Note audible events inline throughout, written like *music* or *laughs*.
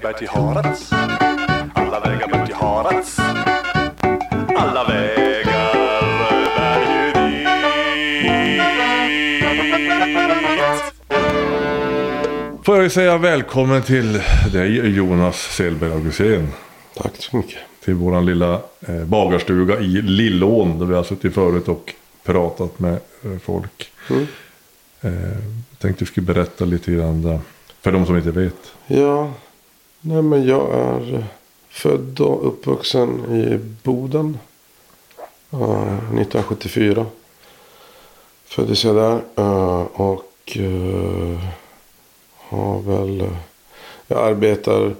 vägar bär till Harads. Alla vägar bär till Harads. Alla vägar bär ju dit. Får jag säga välkommen till dig Jonas Selberg Augustén. Tack så mycket. Till våran lilla eh, bagarstuga i Lillån. Där vi har suttit förut och pratat med eh, folk. Mm. Eh, jag tänkte du skulle berätta lite grann där, för de som inte vet. Ja, nej men jag är eh, född och uppvuxen i Boden. Uh, 1974. Föddes jag där. Uh, och uh, har väl... jag arbetar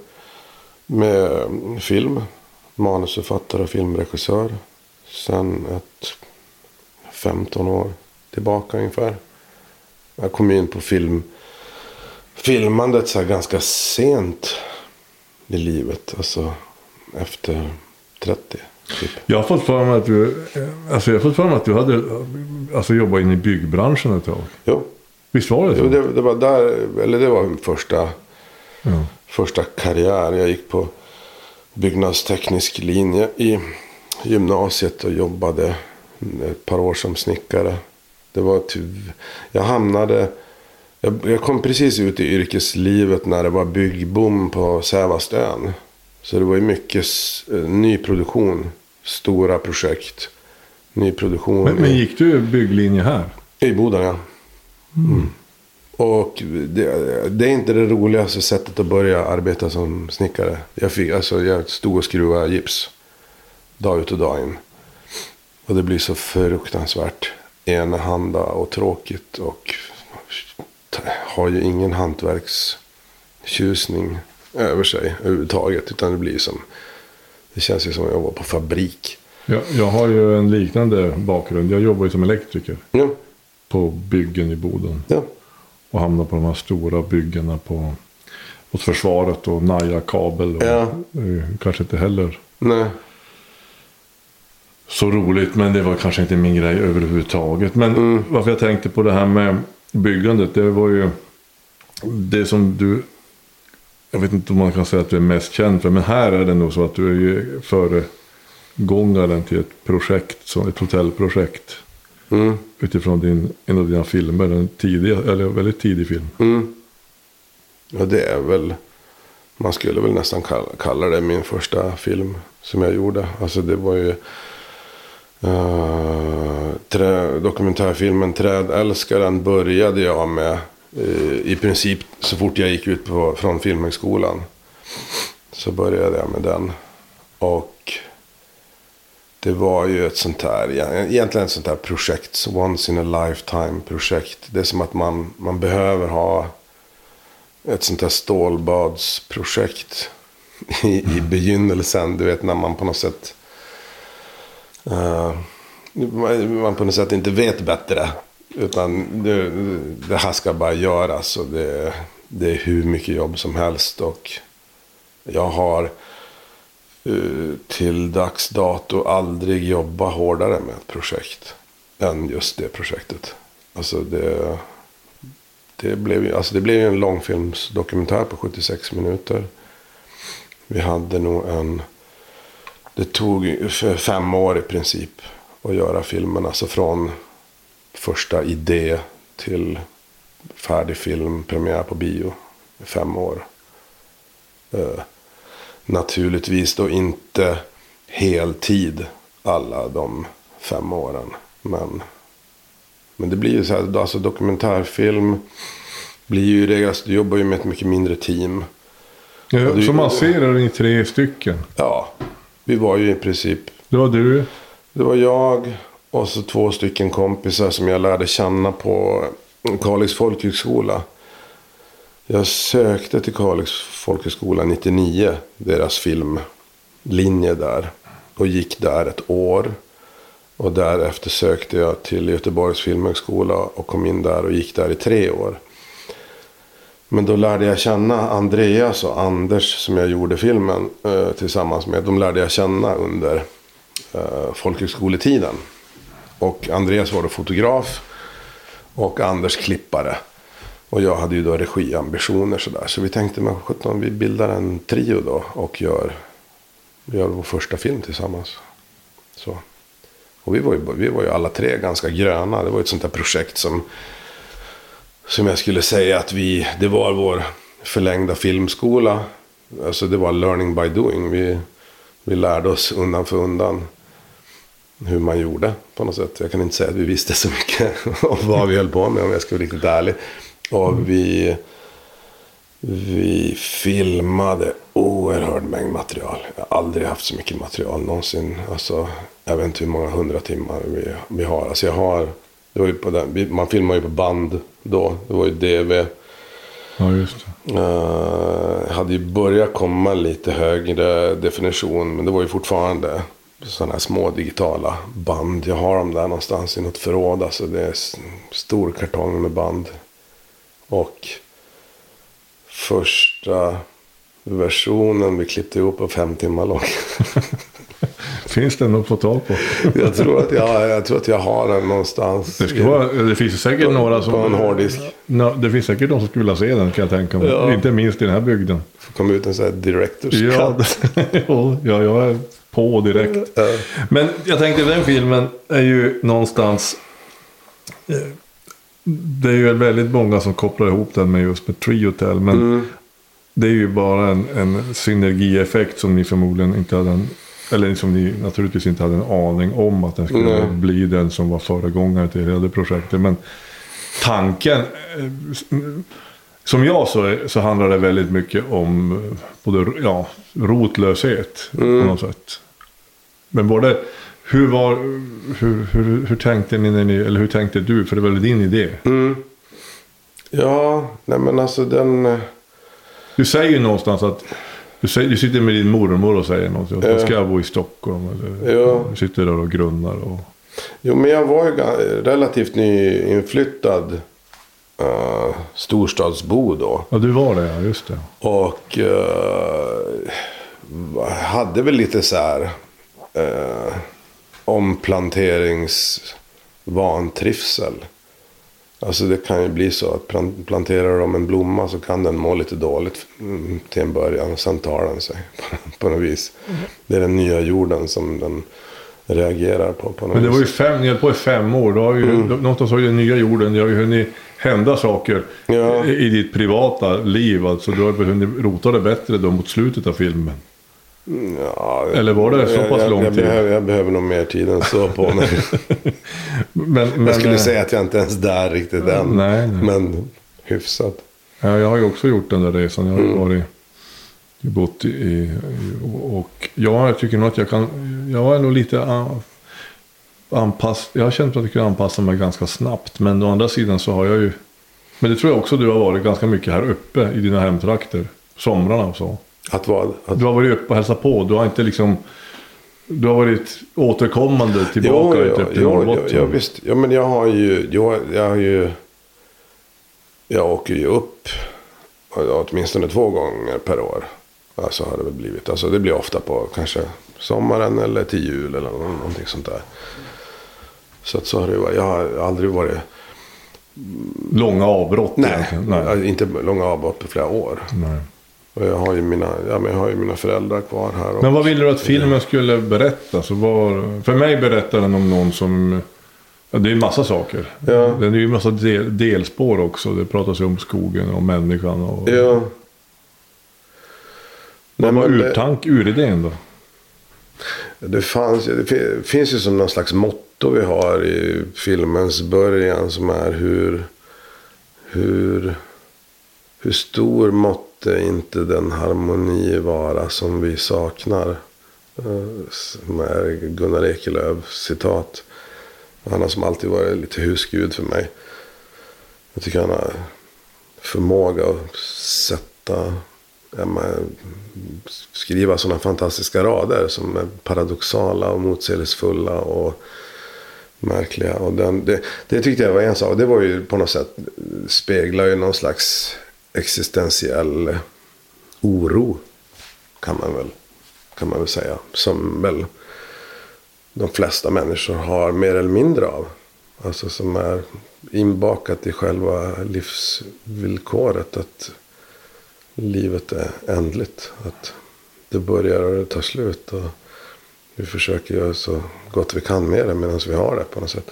med film. Manusförfattare och filmregissör. Sen ett 15 år tillbaka ungefär. Jag kom in på film filmandet så här ganska sent i livet. Alltså efter 30. Typ. Jag har fått för mig att du, alltså jag har fått för att du hade alltså jobbat in i byggbranschen ett tag. Jo, Visst var det så? jo det, det var där, eller det var min första, Ja. första karriär. Jag gick på byggnadsteknisk linje i gymnasiet och jobbade ett par år som snickare. Det var typ, jag hamnade, jag, jag kom precis ut i yrkeslivet när det var byggboom på Sävastön. Så det var ju mycket eh, nyproduktion, stora projekt. Nyproduktion Men, men gick du bygglinje här? i Boden ja. Mm. Och det, det är inte det roligaste sättet att börja arbeta som snickare. Jag, fick, alltså, jag stod och skruvade gips. Dag ut och dag in. Och det blir så fruktansvärt enahanda och tråkigt. Och har ju ingen hantverkstjusning över sig överhuvudtaget. Utan det blir som, det känns ju som att var på fabrik. Jag, jag har ju en liknande bakgrund. Jag jobbar ju som elektriker Ja, på byggen i Boden. ja, Och hamnar på de här stora byggena på, hos försvaret och Naja kabel. Och, Ja. eh, Kanske inte heller nej. så roligt. Men det var kanske inte min grej överhuvudtaget. Men Mm. varför jag tänkte på det här med byggandet. Det var ju det som du. Jag vet inte om man kan säga att du är mest känd för. Men här är det nog så att du är ju föregångaren till ett projekt. Som ett hotellprojekt. Mm. Utifrån din, en av dina filmer. En tidig, eller väldigt tidig film. Mm. Ja, det är väl... Man skulle väl nästan kalla, kalla det min första film som jag gjorde. Alltså det var ju... Uh, trä, dokumentärfilmen Trädälskaren började jag med. Eh, I princip så fort jag gick ut på, från Filmhögskolan. Så började jag med den. Och det var ju ett sånt här, egentligen ett sånt här projekt, once in a lifetime projekt. Det är som att man, man behöver ha ett sånt här stålbadsprojekt i, i begynnelsen. Du vet när man på något sätt, Uh, man på något sätt inte vet bättre. Utan det, det här ska bara göras och det, det är hur mycket jobb som helst. Och jag har uh, till dags dato aldrig jobbat hårdare med ett projekt än just det projektet. Alltså det, det, blev, ju- alltså det blev en långfilmsdokumentär på 76 minuter. Vi hade nog en... Det tog fem år i princip att göra filmen. Alltså från första idé till färdig film, premiär på bio. Fem år. Eh, naturligtvis då inte heltid alla de fem åren. Men, men det blir ju så här, alltså dokumentärfilm blir ju i regel, alltså, du jobbar ju med ett mycket mindre team. Ja, du- så man ser är ni tre stycken. Ja, vi var ju i princip, Det var du. det var jag och så två stycken kompisar som jag lärde känna på Kalix folkhögskola. Jag sökte till Kalix folkhögskola 99, deras filmlinje där. Och gick där ett år. Och därefter sökte jag till Göteborgs filmhögskola och kom in där och gick där i tre år. Men då lärde jag känna Andreas och Anders som jag gjorde filmen eh, tillsammans med. De lärde jag känna under eh, folkhögskoletiden. Och Andreas var då fotograf och Anders klippare. Och jag hade ju då regiambitioner sådär. Så vi tänkte, men 17, vi bildar en trio då och gör, gör vår första film tillsammans. Så. Och vi var, ju, vi var ju alla tre ganska gröna. Det var ju ett sånt där projekt som, som jag skulle säga att vi, det var vår förlängda filmskola. Alltså det var learning by doing. Vi, vi lärde oss undan för undan hur man gjorde på något sätt. Jag kan inte säga att vi visste så mycket *laughs* om vad vi höll på med om jag ska vara riktigt ärlig. Och vi, vi filmade oerhörd mängd material. Jag har aldrig haft så mycket material någonsin. Alltså, jag vet inte hur många hundra timmar vi, vi har. Alltså jag har det var ju på den, man filmar ju på band då. Det var ju DV. Ja, just det. Uh, hade ju börjat komma lite högre definition. Men det var ju fortfarande sådana här små digitala band. Jag har dem där någonstans i något förråd. Alltså det är stor kartong med band. Och första versionen vi klippte ihop var fem timmar lång. *laughs* Finns det något att få tag på? jag, tror att jag, jag tror att jag har den någonstans. Det, ska vara, det finns säkert På- några som... på en hårddisk. Nå, det finns säkert de som skulle vilja se den kan jag tänka mig. Ja. Inte minst i den här bygden. kom ut en sån här director's *laughs* Ja, ja, jag är på direkt. Ja. Men jag tänkte den filmen är ju någonstans... eh, Det är ju väldigt många som kopplar ihop den med just med Triotel. Men Mm. det är ju bara en, en synergieffekt som ni förmodligen inte hade en... Eller som ni naturligtvis inte hade en aning om att den skulle Nej. bli den som var föregångare till hela det projektet. Men tanken... eh, Som jag så, så handlar det väldigt mycket om eh, både ja, rotlöshet Mm. på något sätt. Men det, hur, var, hur, hur, hur tänkte ni, när ni, eller hur tänkte du? För det var väl din idé? Mm. Ja, nej men alltså den... eh, Du säger ju någonstans att du, säger, du sitter med din mormor och säger något. Att Ja. ska jag bo i Stockholm? Eller, Ja. Du sitter där och grunnar. Och, Jo, men jag var ju relativt nyinflyttad uh, storstadsbo då. ja, du var det ja, just det. Och eh, hade väl lite så här uh, omplanteringsvantrivsel. Alltså det kan ju bli så att plan- planterar de en blomma så kan den må lite dåligt mm, till en början. Och sen tar den sig *laughs* på, något vis. Det är den nya jorden som den reagerar på. på något Men det vis. var ju fem, ni höll på i fem år. Då har ju, Mm. Någonstans har ju den nya jorden, det har ju hunnit hända saker Ja. i, i ditt privata liv. Alltså, du har hunnit rota det bättre då mot slutet av filmen. Ja, Eller var det så jag, pass jag, lång jag tid? Behöver, jag behöver nog mer tid än så på mig. *laughs* Men, men, jag skulle eh, säga att jag inte ens är där riktigt än. Nej, nej. Men hyfsat. Ja, jag har ju också gjort den där resan. Jag har Mm. varit bott i, i och ja, jag tycker nog att jag kan. Jag är nog lite anpass. Jag har känt att jag kan anpassa mig ganska snabbt. Men å andra sidan så har jag ju. Men det tror jag också du har varit ganska mycket här uppe i dina hemtrakter. Somrarna och så. Att vad? Att, Du har varit uppe och hälsat på. Du har inte liksom. Du har varit återkommande tillbaka jo, upp till jo, Norrbotten. jo, visst. Ja, men jag har ju... Jag, jag har ju... Jag åker ju upp ja, åtminstone två gånger per år. Alltså har det väl blivit. Alltså det blir ofta på kanske sommaren eller till jul eller nå- någonting sånt där. Så att så har det varit. Jag har aldrig varit... Långa avbrott. Nej. Nej. inte långa avbrott på flera år. Nej. Och jag har ju mina, ja, men jag har ju mina föräldrar kvar här. Men vad ville du att filmen skulle berätta? Så var, för mig berättar den om någon som... Ja, det är en massa saker. Ja. Den är ju en massa del, delspår också. Det pratas ju om skogen och människan. Och, Ja. Vad var det- urtank, uridén då? Det, fanns, det fi- finns ju som någon slags motto vi har i filmens början som är hur, hur, hur stor måtte eh, inte den harmoni vara som vi saknar. Eh, som är Gunnar Ekelöf citat. Han har som alltid varit lite husgud för mig. Jag tycker han har förmåga att sätta skriva sådana fantastiska rader som är paradoxala och motsägelsefulla och märkliga. Och den, det, det tyckte jag var en sak. Det var ju på något sätt speglar ju någon slags existentiell oro. Kan man väl, kan man väl säga. Som väl de flesta människor har mer eller mindre av. Alltså som är inbakat i själva livsvillkoret. Att livet är ändligt. Att det börjar och det tar slut. Och vi försöker göra så gott vi kan med det medan vi har det på något sätt.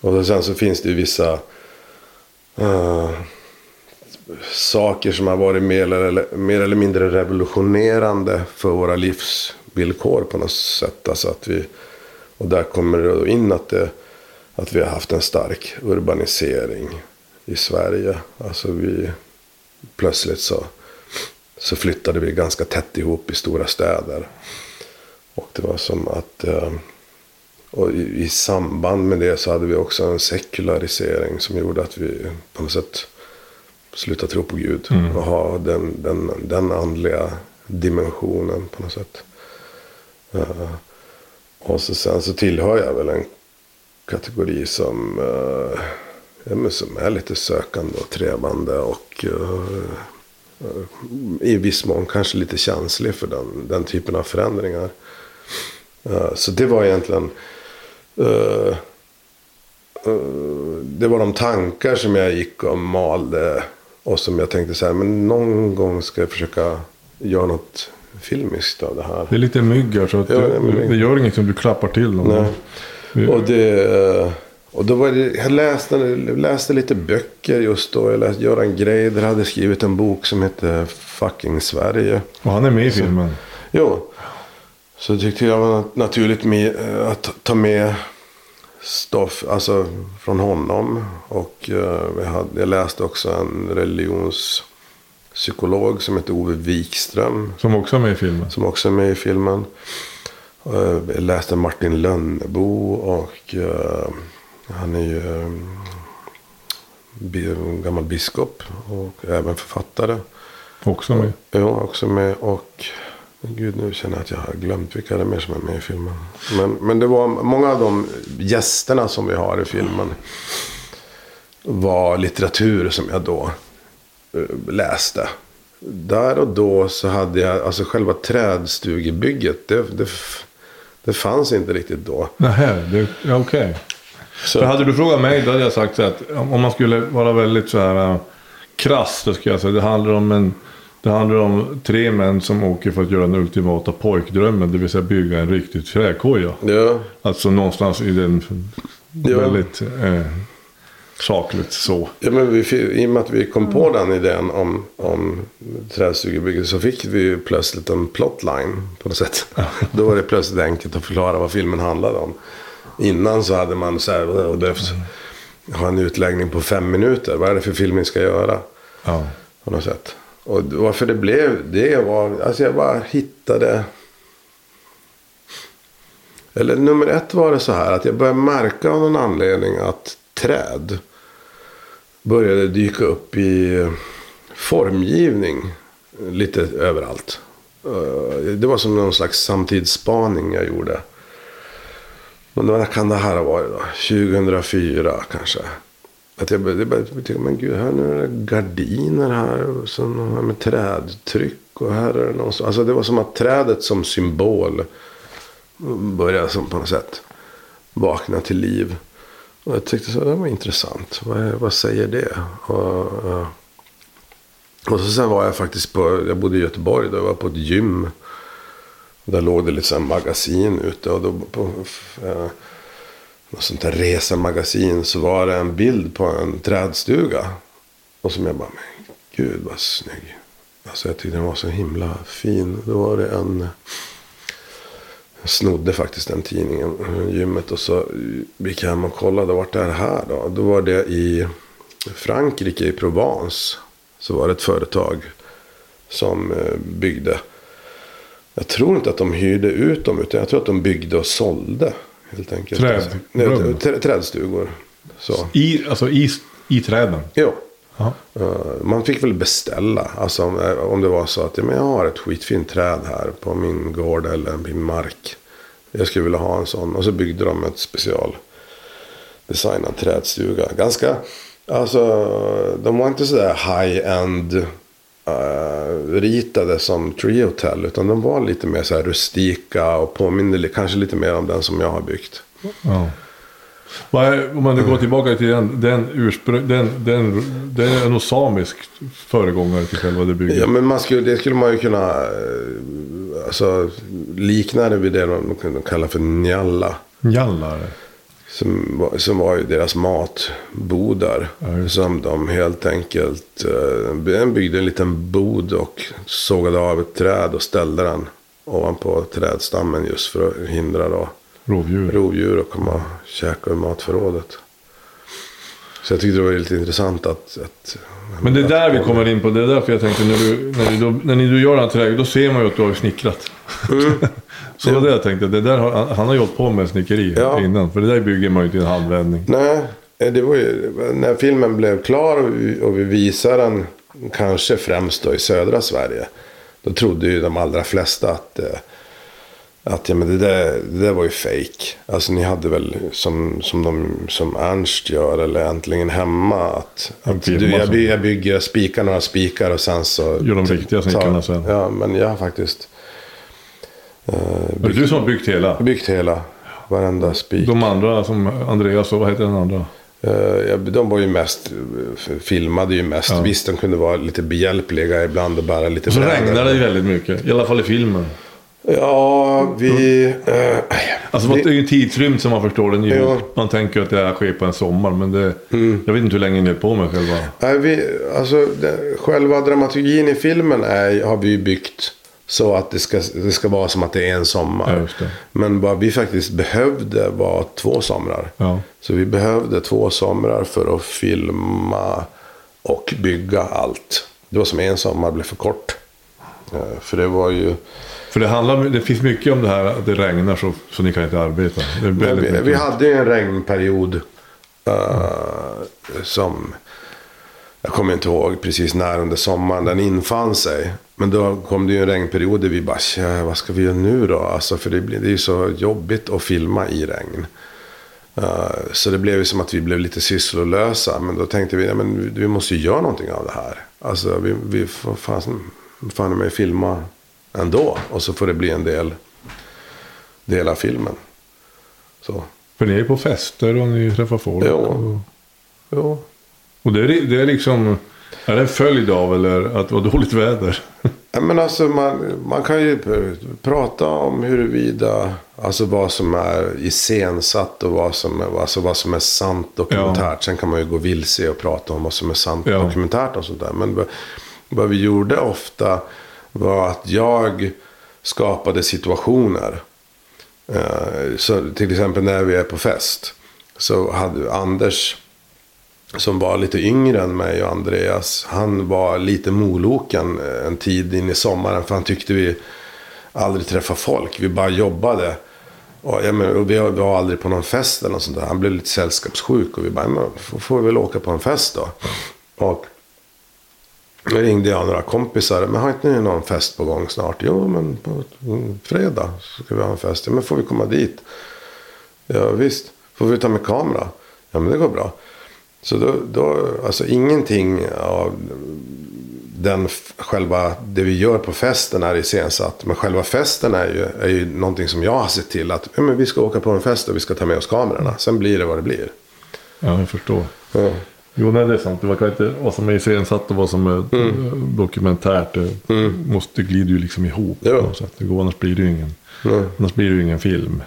Och sen så finns det ju vissa uh, saker som har varit mer eller, mer eller mindre revolutionerande för våra livsvillkor på något sätt. Alltså att vi, och där kommer det då in att, det, att vi har haft en stark urbanisering i Sverige. Alltså vi plötsligt så, så flyttade vi ganska tätt ihop i stora städer. Och det var som att eh, och i, i samband med det så hade vi också en sekularisering som gjorde att vi på något sätt sluta tro på Gud. Mm. Och ha den, den, den andliga dimensionen på något sätt. Uh, och så sen så tillhör jag väl en kategori som, uh, ja, men som är lite sökande och trevande. Och uh, i viss mån kanske lite känslig för den, den typen av förändringar. så det var egentligen det var de tankar som jag gick och malde och som jag tänkte så här, men någon gång ska jag försöka göra något filmiskt av det här. Det är lite myggar så att Ja, är mygg. det gör inget om du klappar till någon. Nej. Och, det, och då var det, jag läste, läste lite böcker just då. Jag läste Göran Greider hade skrivit en bok som hette Fucking Sverige. Och han är med i filmen. Jo. Så tyckte jag var naturligt med, eh, att ta med stoff alltså från honom. Och eh, hade, jag läste också en religionspsykolog som heter Ove Wikström. Som också är med i filmen. Som också är med i filmen. Eh, Jag läste Martin Lönnebo och eh, han är ju eh, gammal biskop och även författare. Också med. Ja, också med. Och gud, nu känner jag att jag har glömt vilka det är mer som är med i filmen. Men, men det var många av de gästerna som vi har i filmen. Var litteratur som jag då eh, läste. Där och då så hade jag, alltså själva trädstugebygget. Det, det, det fanns inte riktigt då. Ja, okej. Så, För hade du frågat mig då hade jag sagt så att om man skulle vara väldigt så här äh, krass. Då skulle jag säga det handlar om en det handlar om tre män som åker för att göra den ultimata pojkdrömmen. Det vill säga bygga en riktigt träkoja. ja, Alltså någonstans i den Ja. väldigt eh, sakligt så. Ja, men vi, I och med att vi kom på den idén om, om trästugebygget så fick vi ju plötsligt en plotline på något sätt. *laughs* Då var det plötsligt enkelt att förklara vad filmen handlade om. Innan så hade man så här, "Åh, behövt ha en utläggning på fem minuter. Vad är det för film vi ska göra? Ja. På något sätt. Och varför det blev det var, alltså jag bara hittade. Eller nummer ett var det så här att jag började märka av någon anledning att träd började dyka upp i formgivning lite överallt. Eh, det var som någon slags samtidsspaning jag gjorde. Men när kan det här ha varit då? 2004 kanske. Att jag började, jag tycka, men gud, här är det gardiner här. Och så här med trädtryck. Och här är det någon så, Alltså det var som att trädet som symbol började som på något sätt vakna till liv. Och jag tyckte så det var intressant. Vad, vad säger det? Och, och så sen var jag faktiskt på, jag bodde i Göteborg. Då jag var på ett gym. Där låg det lite så magasin ute. Och då på något sånt där resemagasin så var det en bild på en trädstuga. Och som jag bara, men gud vad snygg. Alltså jag tyckte den var så himla fin. Då var det en... Jag snodde faktiskt den tidningen, från gymmet. Och så gick jag hem och kollade, vart är det här då? Då var det i Frankrike, i Provence. Så var det ett företag som eh, byggde. Jag tror inte att de hyrde ut dem, utan jag tror att de byggde och sålde. Helt enkelt. Träd- Nej, rum. trä- Trädstugor. Så. I, alltså i, i träden. Ja. Eh, Man fick väl beställa. Alltså om, eh, om det var så att men jag har ett skitfint träd här på min gård eller min mark. Jag skulle vilja ha en sån. Och så byggde de ett special designad trädstuga. Ganska, alltså de var inte sådär high-end eh, ritade som Tree Hotel. Utan de var lite mer så rustika och påminner kanske lite mer om den som jag har byggt. Ja. Om man nu går tillbaka till den, den ursprung, den, den, den är nog samisk föregångare till själva det bygget. Ja, men man skulle, det skulle man ju kunna eh, alltså, likna det vid det de de kallar för njalla. Njallare. Som, var- som var ju deras matbodar. som de helt enkelt eh, de byggde en liten bod och sågade av ett träd och ställde den ovanpå trädstammen just för att hindra då Rovdjur. rovdjur att komma och käka ur matförrådet. Så jag tyckte det var lite intressant att... att Men det är där vi kommer in på. Det är därför jag tänkte när du, när du, då, när du gör den här trädgården, då ser man ju att du har snickrat. *laughs* Så det var det jag tänkte. Det där han har ju hållit på med snickeri Ja. innan. För det där bygger man ju inte i en handvändning. Nej, eh, det var ju, när filmen blev klar och vi, och vi visade den kanske främst då i södra Sverige. Då trodde ju de allra flesta att, eh, att ja, men det, där, det där var ju fake. Alltså ni hade väl som, som, de, som Ernst gör eller Äntligen Hemma. Att, att du, jag, jag bygger spikar några spikar och sen så. Gör de riktiga snickarna sen. Ja, men jag har faktiskt eh, Det är du som har byggt hela. byggt hela. Varenda spik. De andra som Andreas och vad heter den andra? Eh, de var ju mest, eh, filmade ju mest. Ja. Visst, de kunde vara lite behjälpliga ibland och bära lite Och så brädor. regnar det ju väldigt mycket. I alla fall i filmen. Ja, vi... eh, Alltså det är ju en tidsrymd som man förstår den ju. Ja. Man tänker att det här sker på en sommar. Men det, jag vet inte hur länge ni är på med själva. nej, vi, alltså, det, själva dramaturgin i filmen är, har vi ju byggt så att det ska, det ska vara som att det är en sommar. Ja. Men vad vi faktiskt behövde var två somrar. Ja. Så vi behövde två somrar för att filma och bygga allt. Det var som en sommar blev för kort. Eh, För det var ju... För det, handlar, det finns mycket om det här att det regnar så, så ni kan inte arbeta. Vi, vi hade ju en regnperiod eh, som... Jag kommer inte ihåg precis när under sommaren den infann sig. Men då kom det ju en regnperiod där vi bara, "Tja, vad ska vi göra nu då? Alltså, för det, blir, det är ju så jobbigt att filma i regn. Eh, så det blev ju som att vi blev lite sysslolösa. Men då tänkte vi, ja, men vi måste ju göra någonting av det här. Alltså vi, vi får fan, fan med filma ändå. Och så får det bli en del, del av filmen. Så. För ni är på fester och ni träffar folk. Ja. Och, Jo. Och det, är, det är liksom... Är det en följd av eller att det var dåligt väder? Ja, men alltså man, man kan ju pr- prata om huruvida, alltså vad som är iscensatt och vad som är, alltså vad som är sant dokumentärt. Sen kan man ju gå vilse och prata om vad som är sant Ja. dokumentärt och sånt där. Men vad- vad vi gjorde ofta var att jag skapade situationer. Eh, Så till exempel när vi är på fest. Så hade Anders, som var lite yngre än mig och Andreas. Han var lite moloken eh, en tid in i sommaren. För han tyckte vi aldrig träffade folk. Vi bara jobbade. Och, ja, men, och vi var- aldrig på någon fest eller något sånt där. Han blev lite sällskapssjuk. Och vi bara, men, får, får vi väl åka på en fest då. Och då ringde jag några kompisar. Men har inte ni någon fest på gång snart? Jo, men på fredag ska vi ha en fest. Ja, men får vi komma dit? Ja, visst. Får vi ta med kamera? Ja, men det går bra. Så då, då alltså ingenting av den själva, det vi gör på festen är iscensatt. Men själva festen är ju, är ju någonting som jag har sett till att ja, men vi ska åka på en fest och vi ska ta med oss kamerorna. Sen blir det vad det blir. Ja, jag förstår. Ja. Jo, nej, det är sant. Det kan inte, vad som är iscensatt och vad som är Mm. eh, dokumentärt. Det måste glider ju liksom ihop. Ja. på något sätt. Det går, annars blir det ju ingen, Nej. annars blir det ingen film.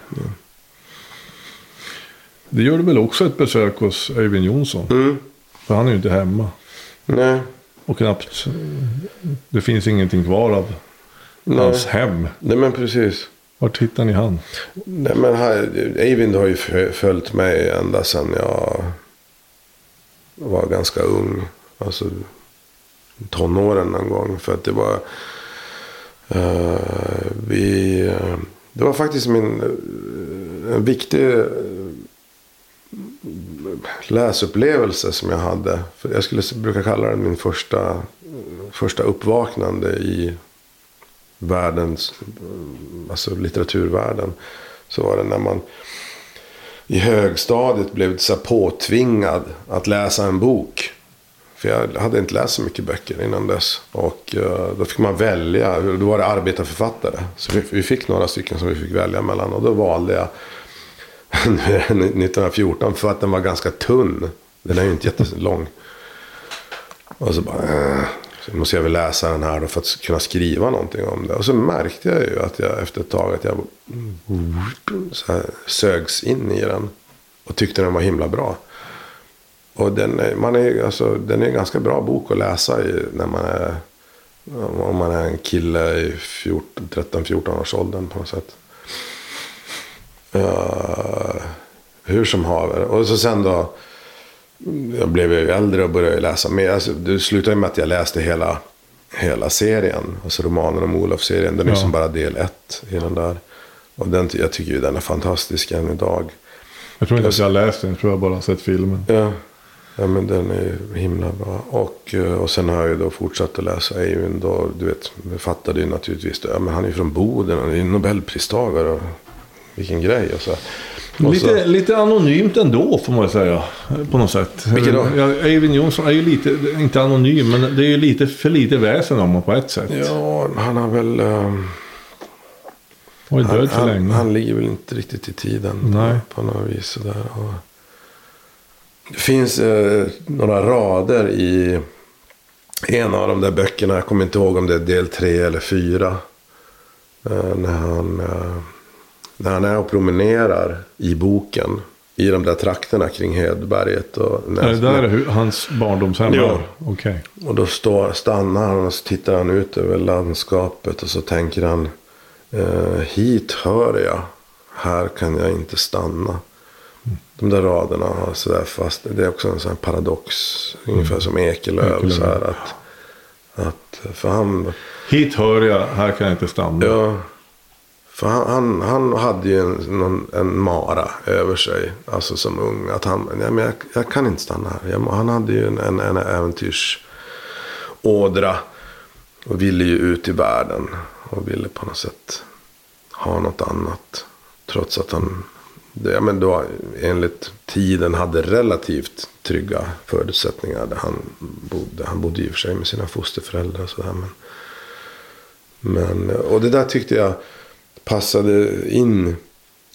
Det gör du väl också ett besök hos Öyvind Jonsson? Mm. För han är ju inte hemma. Nej. Och knappt, det finns ingenting kvar av hans hem. Nej, men precis. Vart hittar ni han? Nej, men här, Eivind har ju fö- följt mig ända sedan jag var ganska ung. Alltså tonåren någon gång. För att det var... eh, vi, eh, det var faktiskt min eh, en viktig läsupplevelse som jag hade. Jag skulle brukar kalla det min första, första uppvaknande i världens, alltså litteraturvärlden. Så var det när man i högstadiet blev så påtvingad att läsa en bok. För jag hade inte läst så mycket böcker innan dess. Och eh, då fick man välja. Då var det arbetarförfattare. Så vi fick några stycken som vi fick välja mellan. Och då valde jag nu är den 1914 för att den var ganska tunn. Den är ju inte jättelång. Och så bara, Äh. så måste jag väl läsa den här då för att kunna skriva någonting om det. Och så märkte jag ju att jag efter ett tag att jag så här, sögs in i den. Och tyckte den var himla bra. Och den är, man är, alltså, den är en ganska bra bok att läsa i när man är, om man är en kille i 13-14 års åldern på något sätt. Uh, hur som haver. Och så sen då. Jag blev ju äldre och började läsa mer. Alltså, det slutade med att jag läste hela, hela serien. Alltså romanen om Olof-serien. Den är Ja. som bara del ett i den där. Och den, jag tycker ju den är fantastisk än idag. Jag tror inte att jag har läst den. Jag tror jag bara har sett filmen. Ja, ja men den är himla bra. Och, eh, och sen har jag ju då fortsatt att läsa Eivind. Du vet, fattade ju naturligtvis det. Ja, men han är ju från Boden. Han är ju Nobelpristagare. Och vilken grej. Och så. Och Lite, så, lite anonymt ändå får man säga. På något sätt. Vilket då? Eivind Johnson är ju lite, inte anonym, men det är ju lite för lite väsen om honom på ett sätt. ja, han har väl... ehm, Han han, han, länge. han ligger väl inte riktigt i tiden. Nej. På något vis sådär. Och det finns eh, några rader i en av de där böckerna. Jag kommer inte ihåg om det är del tre eller fyra. Eh, när, han, eh, när han är och promenerar i boken. I de där trakterna kring Hedberget. Och är det där hu- hans barndomshem Ja. Okej. och då står, stannar han och så tittar han ut över landskapet och så tänker han. Eh, hit hör jag. Här kan jag inte stanna. De där raderna har sådär fast. Det är också en sån paradox. Ungefär som Ekelöf. Ekelöf. Så här att, att, för han, Hit hör jag, här kan jag inte stanna. ja, för han, han, han hade ju en, någon, en mara över sig. Alltså som ung. Att han, ja, men jag, jag kan inte stanna här. Jag, han hade ju en, en, en äventyrsådra. Och ville ju ut i världen. Och ville på något sätt ha något annat. Trots att han det, ja, men då, enligt tiden hade relativt trygga förutsättningar. Där han, bodde, han bodde i och för sig med sina fosterföräldrar och sådär. Men, men, och det där tyckte jag passade in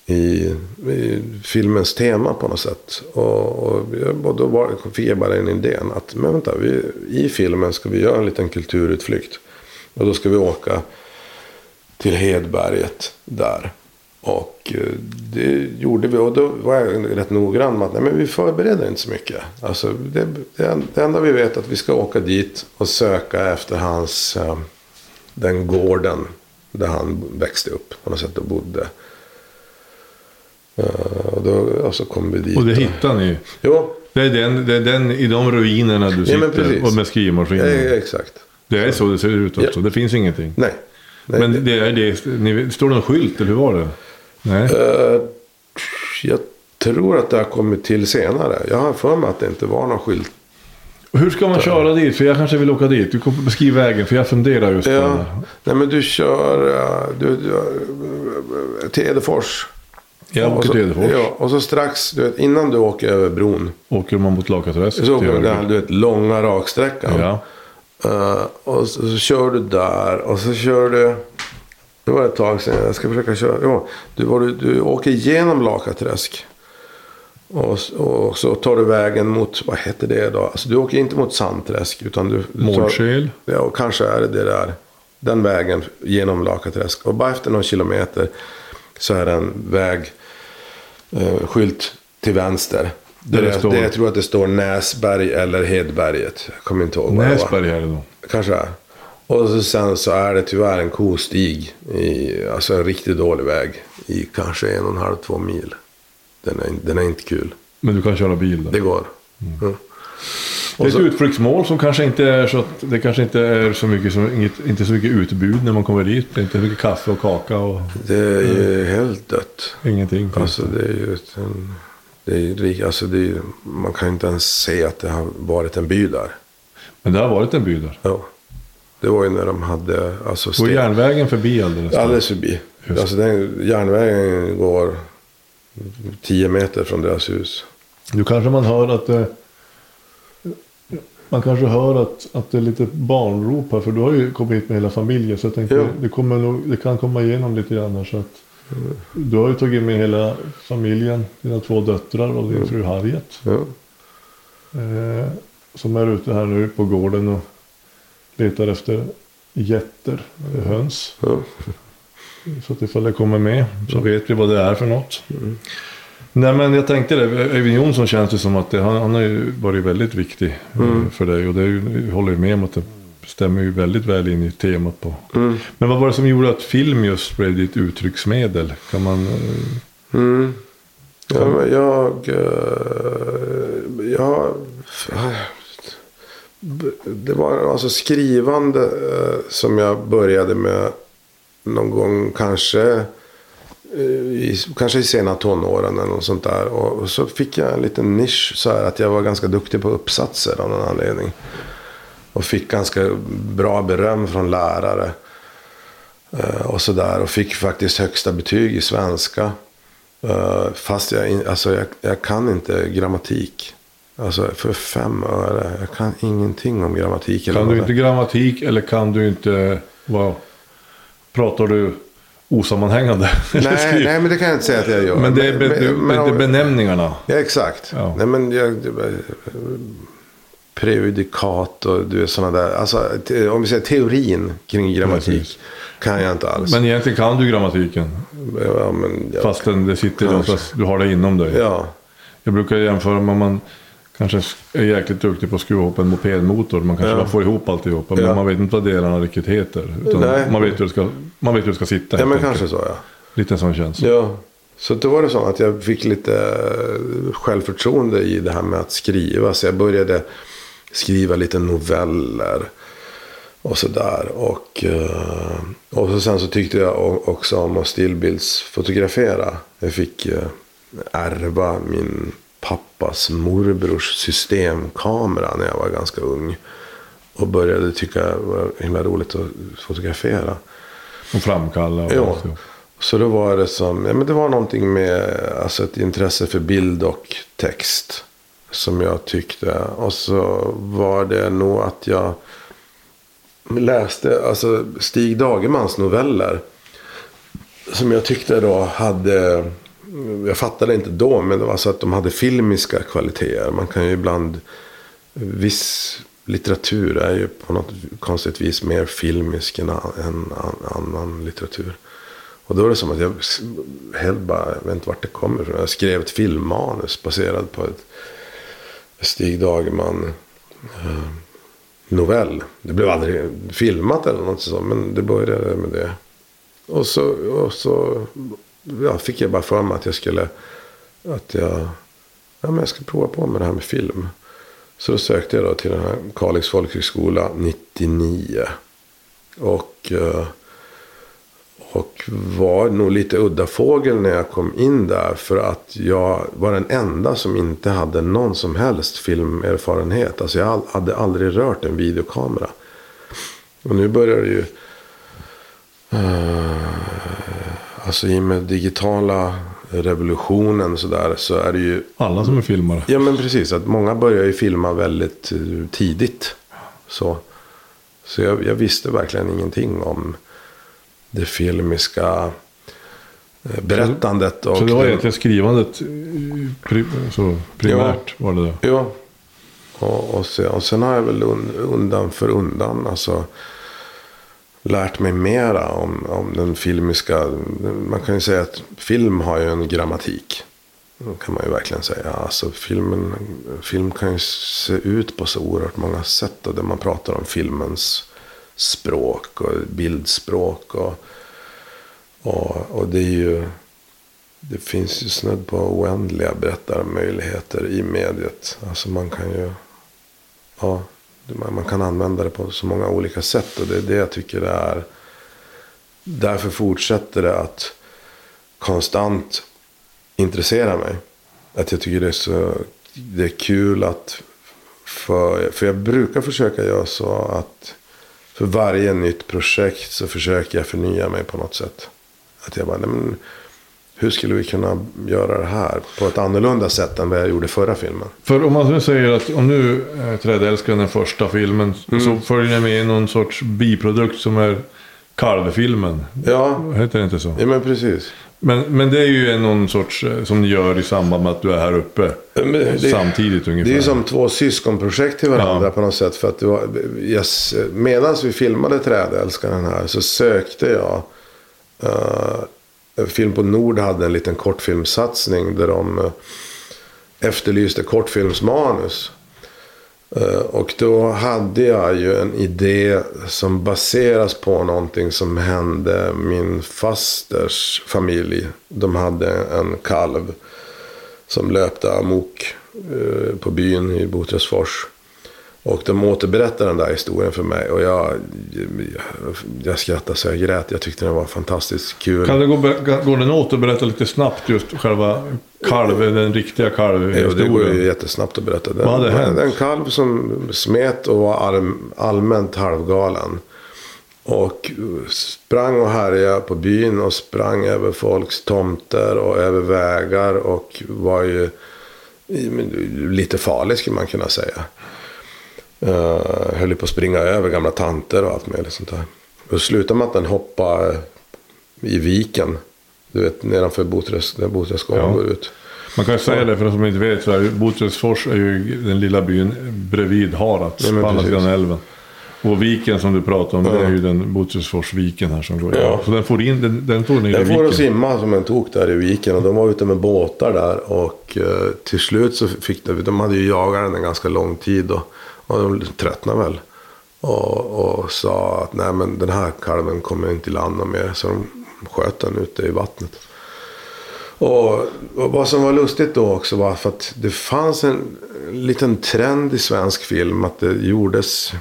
i, i filmens tema på något sätt. Och, och, och då var, fick jag bara den idén att men vänta, vi, i filmen ska vi göra en liten kulturutflykt. Och då ska vi åka till Hedberget där. Och eh, det gjorde vi. Och då var jag rätt noggrann med att nej, men vi förbereder inte så mycket. Alltså, det, det, det enda vi vet är att vi ska åka dit och söka efter hans, eh, den gården där han växte upp på något sätt och bodde. Eh, och, då, och så kom vi dit. Och det hittar ni. Jo, Det är, den, det är den i de ruinerna du Ja, sitter precis. och med skrivmaskinen. eh, exakt. Det är så det ser ut också. Ja. Det finns ingenting. Nej. nej Men det är det. Ni, står det någon skylt eller hur var det? Nej. Eh, jag tror att det har kommit till senare. Jag har för mig att det inte var någon skylt. Hur ska man köra dit? För jag kanske vill åka dit. Du kommer beskriva vägen. För jag funderar just på det Ja. Nej men du kör du, du, eh, till Edefors. Jag åker så- till Edefors. Ja, och så strax, du vet, innan du åker över bron. Åker man mot Lakaträsk. Så åker du den här, du vet, långa raksträckan. Ja. Eh, och så, så kör du där. Och så kör du. Det var ett tag sedan. Jag ska försöka köra. Jo, du, du, du åker igenom Lakaträsk. Och, och så tar du vägen mot, vad heter det då? Alltså du åker inte mot Sandträsk. Utan du, du tar, Mårdskäl. Ja, och kanske är det det där. Den vägen genom Lakaträsk. Och bara efter någon kilometer så är det en väg. Eh, skylt till vänster. Där det står- det, jag tror att det står Näsberg eller Hedberget. Jag kommer inte ihåg. Näsberg är det då. Kanske är. Och så sen så är det tyvärr en kostig. I, alltså en riktigt dålig väg. I kanske en och en halv, två mil. Den är, den är inte kul. Men du kan köra bil där. Det går. Mm. Ja. Det är ett så, utflyktsmål som kanske inte är så att det kanske inte är så mycket, som, inget, inte så mycket utbud när man kommer dit. Det är inte så mycket kaffe och kaka och det är ju helt dött. ingenting. Alltså det är ju ett, en, det är, ju alltså det är, man kan ju inte ens se att det har varit en by där. Men det har varit en by där. Ja. Det var ju när de hade alltså Går järnvägen förbi alldeles? Alldeles förbi. Just. Alltså den, järnvägen går 10 meter från deras hus. Nu kanske man hör att det... Man kanske hör att, att det är lite barnrop här. För du har ju kommit hit med hela familjen. Så jag tänkte Ja. det, kommer det kan komma igenom lite grann här. Så att, Du har ju tagit med hela familjen, dina två döttrar och din fru Harriet. Ja. Eh, som är ute här nu på gården och letar efter getter, eh, höns. Ja. Så att ifall det kommer med så vet vi vad det är för något. Nej men jag tänkte det, Öyvind Jonsson känns det som att det, han, han har ju varit väldigt viktig eh, för dig. Och det ju, håller ju med om att det stämmer ju väldigt väl in i temat på. Men vad var det som gjorde att film just blev ditt uttrycksmedel? Kan man... eh, Mm. Ja, men jag... eh, jag... Det var alltså skrivande som jag började med någon gång kanske eh, i, kanske i sena tonåren eller något sånt där. Och, och så fick jag en liten nisch så här att jag var ganska duktig på uppsatser av någon anledning. Och fick ganska bra beröm från lärare. Eh, och sådär. Och fick faktiskt högsta betyg i svenska. Eh, fast jag, alltså jag, jag kan inte grammatik. Alltså för fem öre. Jag kan ingenting om grammatik. Kan du inte grammatik eller kan du inte... Wow pratar du osammanhängande? *laughs* Nej, nej, men det kan jag inte säga att jag gör. Men det är, be, Men- men det är benämningarna. Ja, exakt. Ja. Nej, men jag, prejudikat och du vet sådana där. Alltså, om vi säger teorin kring grammatik. Precis. Kan jag inte alls. Men egentligen kan du grammatiken. ja, men, jag, Fastän det sitter någonstans, du har det inom dig. ja. Jag brukar jämföra med om man kanske är jäkligt duktig på att skruva ihop en mopedmotor. Man kanske Ja. bara får ihop alltihopa. Men Ja. man vet inte vad delarna riktigt heter. Man, vet hur det ska, man vet hur det ska sitta. ja, men enkelt. kanske så ja. Lite en sån känsla. Ja, så då var det så att jag fick lite eh, självförtroende i det här med att skriva. Så jag började skriva lite noveller och sådär. Och, eh, och så sen så tyckte jag också om att stillbildsfotografera. Jag fick eh, ärva min pappas morbrors systemkamera när jag var ganska ung. Och började tycka det var himla roligt att fotografera. Och framkalla. Och Ja. Så då var det som, ja men det var någonting med alltså ett intresse för bild och text. Som jag tyckte. Och så var det nog att jag läste alltså Stig Dagermans noveller. Som jag tyckte då hade, jag fattade inte då, men det var så att de hade filmiska kvaliteter. Man kan ju ibland, viss litteratur är ju på något konstigt vis mer filmisk än an- än annan litteratur. Och då är det som att jag helt bara, jag vet inte vart det kommer ifrån. Jag skrev ett filmmanus baserat på ett Stig Dagerman eh, novell. Det blev aldrig filmat eller något sånt, men det började med det. Och så, och så ja, fick jag bara för mig att jag skulle, att jag, ja men jag ska prova på med det här med film. Så då sökte jag då till den här Kalix folkhögskola 99. Och, eh, och var nog lite udda fågel när jag kom in där. För att jag var den enda som inte hade någon som helst filmerfarenhet. Alltså jag hade aldrig rört en videokamera. Och nu börjar det ju... Eh, alltså i och med digitala revolutionen så där så är det ju Alla som är filmare. Ja men precis, att många börjar ju filma väldigt eh, tidigt. Så, så jag, jag visste verkligen ingenting om det filmiska eh, berättandet. Och Så det var egentligen skrivandet eh, så primärt var det det. Ja. Och, och, sen, och sen har jag väl un, undan för undan alltså, lärt mig mera om, om den filmiska. Man kan ju säga att film har ju en grammatik. Det kan man ju verkligen säga. Alltså filmen, film kan ju se ut på så oerhört många sätt. Och där man pratar om filmens språk och bildspråk. Och, och, och det är ju... Det finns ju snudd på oändliga berättarmöjligheter i mediet. Alltså man kan ju... Ja, man kan använda det på så många olika sätt. Och det är det jag tycker det är. Därför fortsätter det att konstant intressera mig. Att jag tycker det är så det är kul att... För, för jag brukar försöka göra så att för varje nytt projekt så försöker jag förnya mig på något sätt. Att jag bara, nej men, hur skulle vi kunna göra det här på ett annorlunda sätt än vad jag gjorde förra filmen? För om man nu säger att om nu är Trädälskaren den första filmen. Mm. Så följer det med någon sorts biprodukt som är kalvfilmen. Ja, Heter det inte så? ja men precis. Men, men det är ju någon sorts eh, som ni gör i samband med att du är här uppe. Det- Samtidigt ungefär. Det är ju som två syskonprojekt till varandra Ja. på något sätt. För att det var, medan vi filmade Trädälskaren här så sökte jag. Uh, Film på Nord hade en liten kortfilmsatsning där de eh, efterlyste kortfilmsmanus. Eh, och då hade jag ju en idé som baseras på någonting som hände min fasters familj. De hade en kalv som löpte amok eh, på byn i Botrösfors. Och de återberättade den där historien för mig. Och jag, jag, jag skrattade så jag grät. Jag tyckte den var fantastiskt kul. Kan det gå, går den att återberätta lite snabbt just själva kalv, den riktiga Jo, det går ju kalvhistorien? jättesnabbt att berätta. Den, Vad hade hänt? En kalv som smet och var all, allmänt halvgalen. Och sprang och härjade på byn och sprang över folks tomter och över vägar. Och var ju lite farlig skulle man kunna säga. Uh, höll på att springa över gamla tanter och allt möjligt sånt där. Och slutade med att den hoppade i viken. Du vet nedanför Botrös, där Botrösgången Ja. går ut. Man kan ju säga det för de som inte vet. Så är Botrösfors är ju den lilla byn bredvid Harads. Ja, på andra sidan älven. Och viken som du pratar om, det är ju den Botrösforsviken här som går. Ja. Så den får in, den, den får ner i Den får att viken. simma som en tok där i viken och de var ute med båtar där och eh, till slut så fick de, de hade ju jagat den en ganska lång tid och, och de tröttnade väl. Och, och sa att nej men den här kalven kommer inte i land mer så de sköt den ute i vattnet. Och, och vad som var lustigt då också var för att det fanns en liten trend i svensk film att det gjordes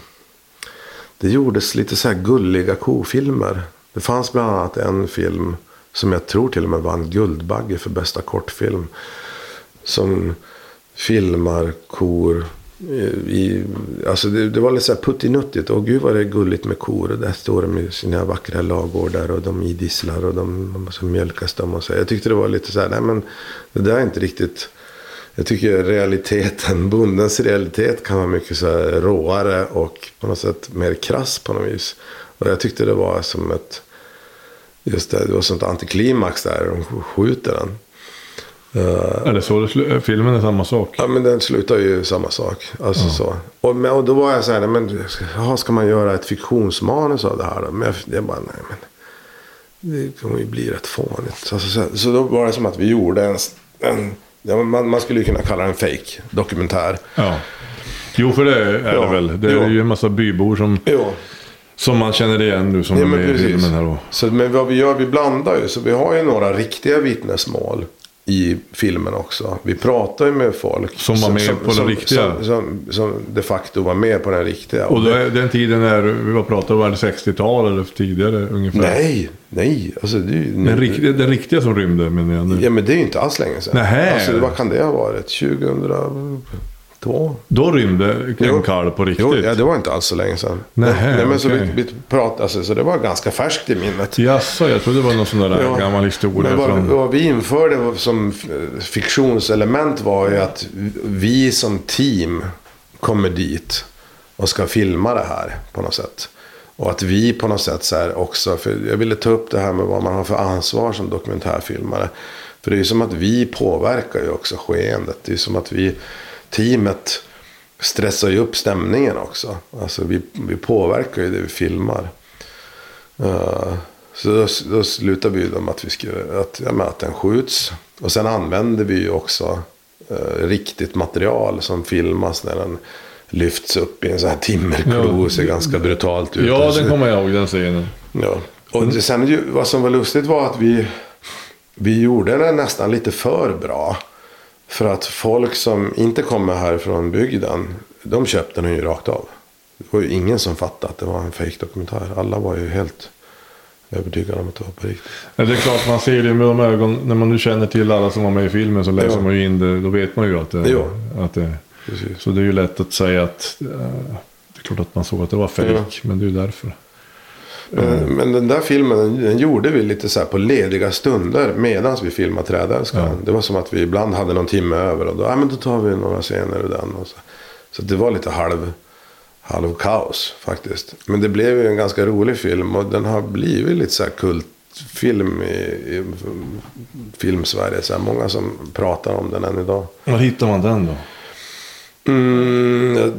det gjordes lite så här gulliga kofilmer. Det fanns bland annat en film som jag tror till och med vann Guldbagge för bästa kortfilm. Som filmar kor Eh, i, alltså det, det var lite så här puttinuttigt. Och gud vad det är gulligt med kor. Och där står de i sina vackra lagårdar och de idisslar och de, de så mjölkas de. Och så. Jag tyckte det var lite så här, nej men det där är inte riktigt. Jag tycker realiteten, bondens realitet kan vara mycket så här råare och på något sätt mer krass på något vis. Och jag tyckte det var som ett, just det, det var sånt antiklimax där, de skjuter den. Eh, Är det så det filmen är samma sak? Ja men den slutar ju samma sak. Alltså så. Och, och då var jag så här, men jaha, ska man göra ett fiktionsmanus av det här då? Men jag, jag bara, nej men. Det kommer ju bli rätt fånigt. Alltså, så, så då var det som att vi gjorde en, en ja, man, man skulle ju kunna kalla det en fake dokumentär. Ja. Jo, för det är Ja, det väl. Det är jo. ju en massa bybor som, Jo. som man känner igen nu som Ja, är med i filmen här. Och, Så, men vad vi gör, vi blandar ju. Så vi har ju några riktiga vittnesmål i filmen också. Vi pratar ju med folk. Som var med på den riktiga. Som, som, som de facto var med på den riktiga. och då är, den tiden är, vi vad pratar om, är det 60-tal eller tidigare ungefär? Nej, nej. Alltså, det Den, riktiga, den riktiga som rymde menar jag nu. Ja men det är ju inte alls länge sedan. Nähä. Alltså, vad kan det ha varit? 2002? Då rymde en Jo. kalv på riktigt? Jo, ja, det var inte alls så länge sedan. Nähä, Nej, men så, okej. vi, vi pratade, alltså, så det var ganska färskt i minnet. Jaså, jag trodde det var någon sån där Ja. gammal historia. Men vad, från... vad vi införde som f- fiktionselement var ju att vi som team kommer dit och ska filma det här på något sätt. Och att vi på något sätt så här också, för jag ville ta upp det här med vad man har för ansvar som dokumentärfilmare. För det är ju som att vi påverkar ju också skeendet. Det är ju som att vi, teamet stressar ju upp stämningen också. Alltså vi, vi påverkar ju det vi filmar. Eh, så då, då slutade vi med att, vi skulle, att, ja, att den skjuts. Och sen använder vi ju också eh, riktigt material som filmas när den lyfts upp i en sån här timmerklo. Ja. ser ganska brutalt ut. Ja, Och den kommer jag ihåg, den scenen. Ja. Och det, sen vad som var lustigt var att vi, vi gjorde den nästan lite för bra. För att folk som inte kommer härifrån bygden, de köpte den ju rakt av. Det var ju ingen som fattade att det var en fake dokumentär Alla var ju helt övertygade om att det var på riktigt. Ja, det är klart, man ser det med de ögon. När man nu känner till alla som var med i filmen så läser Ja. man ju in det. Då vet man ju att det, Jo. att det Precis. Så det är ju lätt att säga att eh, det är klart att man såg att det var fejk. Ja. Men det är ju därför. Men, men den där filmen den, den gjorde vi lite så här på lediga stunder medan vi filmade Trädälskaren. Ja. Det var som att vi ibland hade någon timme över och då, ja, men då tar vi några scener ur den. Och så så det var lite halv, halv kaos faktiskt. Men det blev ju en ganska rolig film och den har blivit lite så här kult, film i, i film-Sverige. Så här, många som pratar om den än idag. Var hittar man den då? Mm,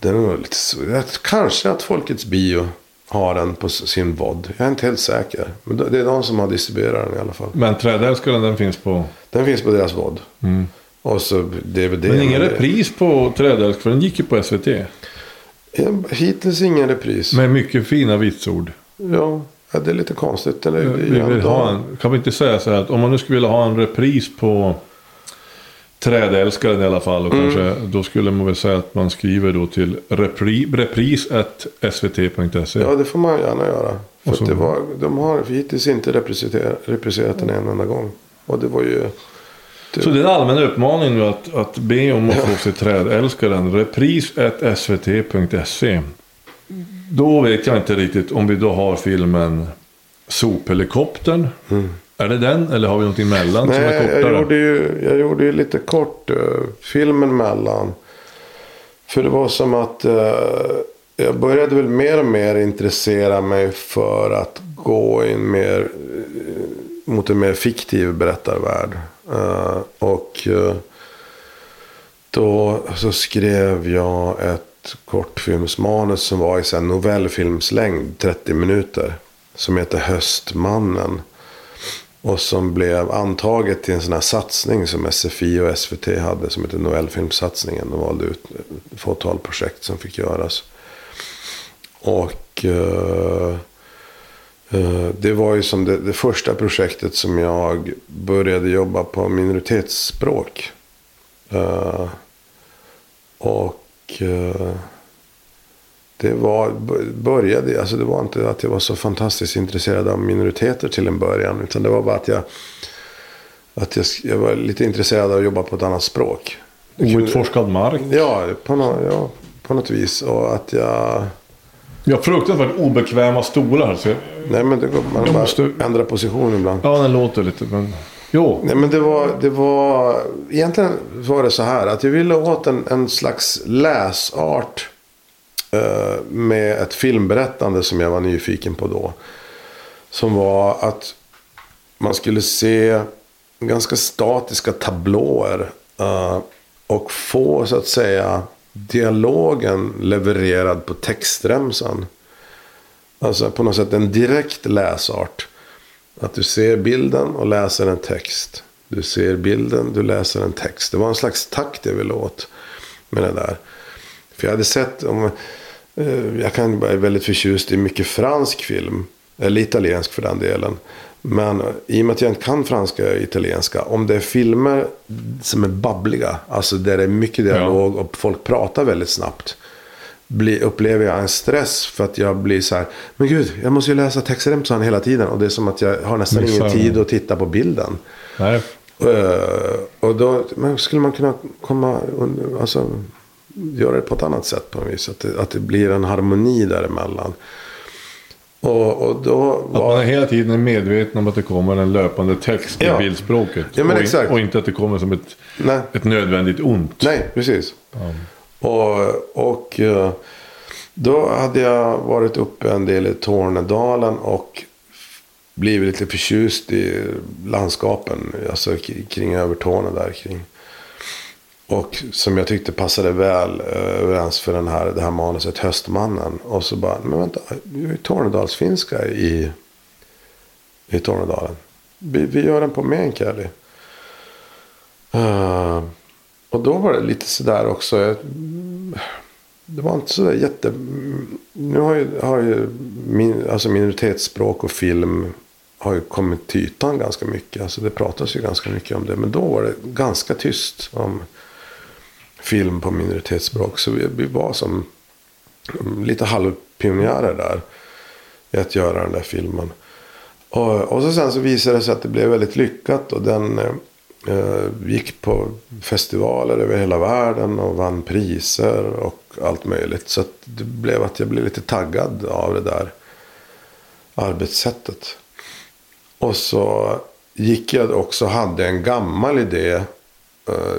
det är nog lite så. Kanske att Folkets Bio har den på sin VOD. Jag är inte helt säker. Men det är de som har distribuerat den i alla fall. Men Trädälskaren den finns på... Den finns på deras VOD. Och så DVD. Men ingen repris på Trädälsk för den gick ju på SVT. Hittills ingen repris. Med mycket fina vitsord. Ja, ja, det är lite konstigt. Eller, Vi vill ha en, kan vi inte säga så här att om man nu skulle vilja ha en repris på Trädälskaren i alla fall. Och Mm. kanske, då skulle man väl säga att man skriver då till repri, repris.svt.se. Ja, det får man gärna göra. För så- att det var, de har hittills inte repriserat, den en enda gång. Och det var ju... Så det är en allmän uppmaning nu att, att be om att få se Trädälskaren. Repris.svt.se. Då vet jag inte riktigt om vi då har filmen Sophelikoptern. Är det den eller har vi något emellan som är. Nej, kortare? jag gjorde, ju, jag gjorde ju lite kort uh, filmen mellan. För det var som att eh, jag började väl mer och mer intressera mig för att gå in mer eh, mot en mer fiktiv berättarvärld. Och då så skrev jag ett kortfilmsmanus som var i så novellfilmslängd, 30 minuter. Som heter Höstmannen. Och som blev antaget till en sån här satsning som SFI och SVT hade. Som heter Noelfilmsatsningen. De valde ut ett fåtal projekt som fick göras. Och uh, uh, det var ju som det, det första projektet som jag började jobba på minoritetsspråk. Uh, och det var, började, alltså det var inte att jag var så fantastiskt intresserad av minoriteter till en början. Utan det var bara att jag, att jag, jag var lite intresserad av att jobba på ett annat språk. Outforskad mark. Ja, på, nå, ja, på något vis. Och att jag... Ja, fruktansvärt obekväma stolar. Så jag, Nej men det går, man Jag bara måste- ändra position ibland. ja, den låter lite men... Jo. Nej men det var, det var, egentligen var det så här att jag ville åt en, en slags läsart Eh, med ett filmberättande som jag var nyfiken på då. Som var att man skulle se ganska statiska tablåer eh, och få så att säga dialogen levererad på textremsan. Alltså på något sätt en direkt läsart. Att du ser bilden och läser en text. Du ser bilden, du läser en text. Det var en slags takt jag ville åt med det där. För jag hade sett, om, jag kan vara väldigt förtjust i mycket fransk film. Eller italiensk för den delen. Men eh, i och med att jag inte kan franska och italienska. Om det är filmer som är babbliga. Alltså där det är mycket dialog och folk pratar väldigt snabbt blir, upplever jag en stress för att jag blir så här. Men gud, jag måste ju läsa textremsan hela tiden. Och det är som att jag har nästan Missar ingen tid att titta på bilden. Nej. Eh, och då skulle man kunna komma, alltså göra det på ett annat sätt på något vis. Att det, att det blir en harmoni däremellan. Och, och då Att man var... är hela tiden medveten om att det kommer en löpande text Ja. i bildspråket. Ja, men och, exakt. och inte att det kommer som ett, Nej. ett nödvändigt ont. Nej, precis. Och, och eh, då hade jag varit uppe en del i Tornedalen och blivit lite förtjust i landskapen. Alltså kring Övertorneå där kring. Och som jag tyckte passade väl eh, överens för den här, det här manuset Höstmannen. Och så bara, men vänta, det är ju Tornedalsfinska i, i Tornedalen. Vi, vi gör den på meänkieli. Uh, och då var det lite sådär också. jag- Det var inte sådär jätte... Nu har ju, har ju min, alltså minoritetsspråk och film har ju kommit till ytan ganska mycket. Alltså det pratas ju ganska mycket om det. Men då var det ganska tyst om film på minoritetsspråk. Så vi, vi var som lite halvpionjärer där. I att göra den där filmen. Och, och så sen så visade det sig att det blev väldigt lyckat. Och den eh, gick på festivaler över hela världen. Och vann priser och allt möjligt. Så att det blev att jag blev lite taggad av det där arbetssättet. Och så gick jag också och hade en gammal idé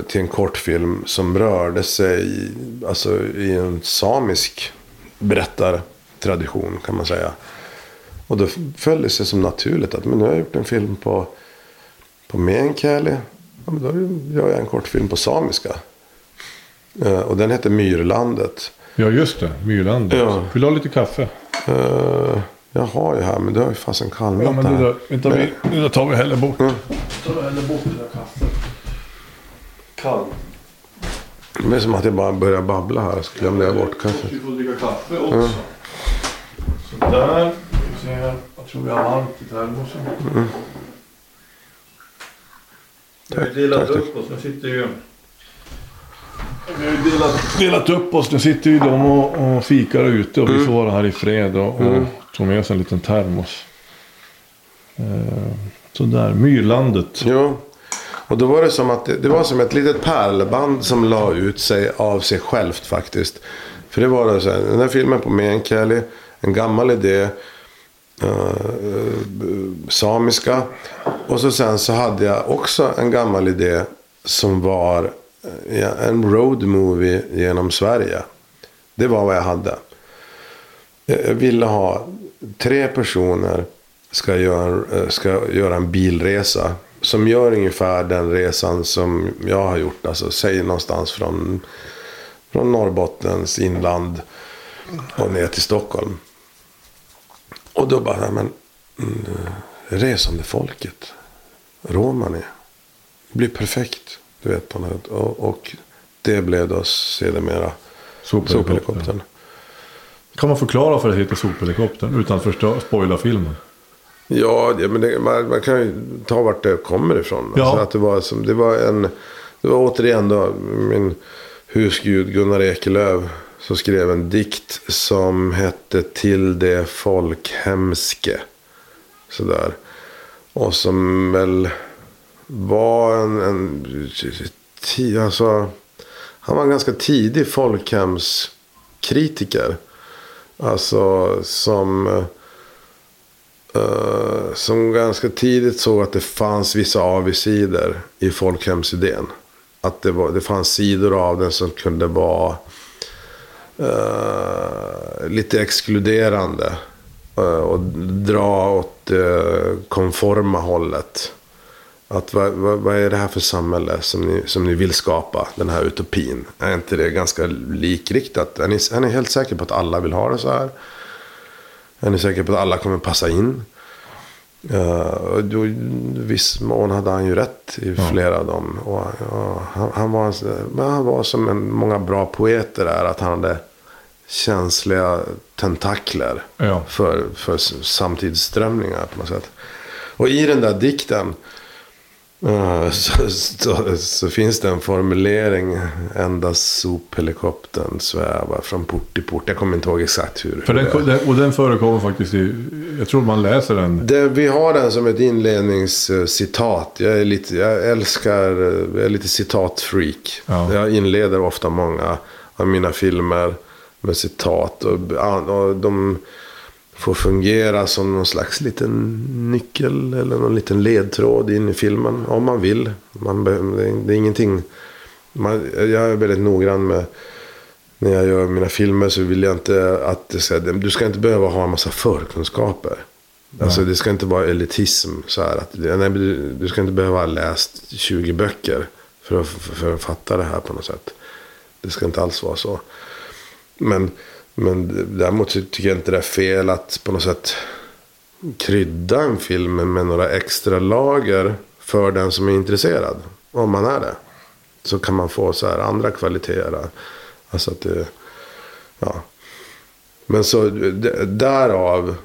till en kortfilm som rörde sig i, alltså, i en samisk berättartradition kan man säga. Och då föll det sig som naturligt att men nu har jag gjort en film på, på meänkieli. Ja, men då gör jag en kortfilm på samiska. Eh, och den heter Myrlandet. Ja, just det. Myrlandet. Ja. Vill du ha lite kaffe? Eh, jag har ju här, men det har ju fasen kallnat Ja, men det där, vänta, vi, där tar vi heller bort. Mm. tar vi heller bort det där kaffet. Kall. Det är som att jag bara börjar babbla här, så glömde jag bort kaffet. Vi får dricka kaffe också. Sådär. Vi se. Jag tror vi har varmt i termosen. Vi har ju delat tack, tack. upp oss. Nu sitter ju... Vi har ju delat, delat upp oss. Nu sitter ju de och, och fikar ute och vi får vara här i fred och, och tog med oss en liten termos. Eh, sådär, Myrlandet. Jo. Och då var det som att det, det var som ett litet pärlband som la ut sig av sig självt faktiskt. För det var då så här, den här filmen på meänkieli, en gammal idé, uh, samiska. Och så sen så hade jag också en gammal idé som var eh, en road movie genom Sverige. Det var vad jag hade. Jag ville ha tre personer ska göra, eh, ska göra en bilresa. Som gör ungefär den resan som jag har gjort. Alltså säg någonstans från, från Norrbottens inland och ner till Stockholm. Och då bara, men mm, resande folket. Romani. Blir perfekt. Du vet på något och, och det blev då sedermera Sophelikoptern. Kan man förklara varför det heter Sophelikoptern utan att förstö- spoila filmen? Ja, men det, man, man kan ju ta vart det kommer ifrån. Ja. Alltså att det, var som, det var en... Det var återigen då min husgud Gunnar Ekelöf. Som skrev en dikt som hette Till det folkhemske. Sådär. Och som väl var en... en ti, alltså, han var en ganska tidig folkhemskritiker. Alltså som... Eh, som ganska tidigt såg att det fanns vissa avigsidor i folkhemsidén. Att det, var, det fanns sidor av den som kunde vara uh, lite exkluderande. Uh, och dra åt det konforma hållet. Att vad, vad, vad är det här för samhälle som ni, som ni vill skapa? Den här utopin. Är inte det ganska likriktat? Är ni, är ni helt säkra på att alla vill ha det så här? Är ni säkra på att alla kommer passa in? Uh, då, viss mån hade han ju rätt i flera av dem. Och, ja, han, han, var, men han var som en, många bra poeter är. Att han hade känsliga tentakler Ja. för, för samtidsströmningar på något sätt. Och i den där dikten så, så, så finns det en formulering. Endast sophelikoptern svävar från port till port. Jag kommer inte ihåg exakt hur. För hur den, och den förekommer faktiskt i... Jag tror man läser den. Det, vi har den som ett inledningscitat. Jag, är lite, jag älskar, jag är lite citatfreak. Ja. Jag inleder ofta många av mina filmer med citat. Och, och de får fungera som någon slags liten nyckel eller någon liten ledtråd in i filmen. Om man vill. Man, det, är, ingenting. Man, jag är väldigt noggrann med när jag gör mina filmer så vill jag inte att det ska, du ska inte behöva ha en massa förkunskaper. Alltså det ska inte vara elitism. Så här, att, nej, du, du ska inte behöva ha läst 20 böcker för att, för att fatta det här på något sätt. Det ska inte alls vara så. Men, men däremot tycker jag inte det är fel att på något sätt krydda en film med några extra lager för den som är intresserad. Om man är det. Så kan man få så här andra kvaliteter. Alltså att det, ja. Men så därav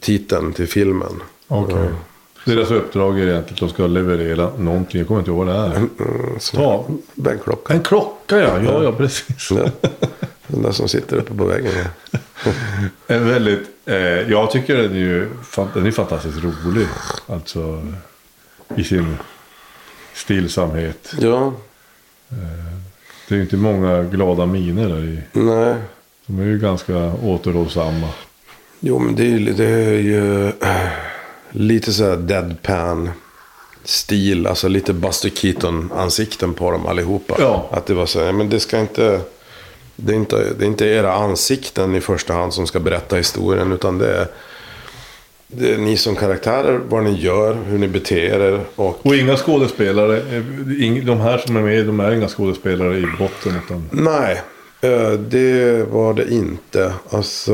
titeln till filmen. Okej. Deras uppdrag är egentligen att de ska leverera någonting. Jag kommer inte ihåg vad det är. Mm, så, Ta. Bänkklocka. En klocka ja. Ja, ja precis. Ja. *laughs* Den där som sitter uppe på väggen. *laughs* En väldigt, eh, jag tycker den är ju den är fantastiskt rolig. Alltså i sin stillsamhet. ja, Det är ju inte många glada miner där i. nej. De är ju ganska återhållsamma. Jo, men det är ju, det är ju äh, lite så här deadpan stil. Alltså lite Buster Keaton-ansikten på dem allihopa. Ja. Att det var så här, men det ska inte... Det är, inte, det är inte era ansikten i första hand som ska berätta historien. Utan det är, det är ni som karaktärer, vad ni gör, hur ni beter er och... Och inga skådespelare. De här som är med, de är inga skådespelare i botten. Utan, Nej, eh, det var det inte. Alltså...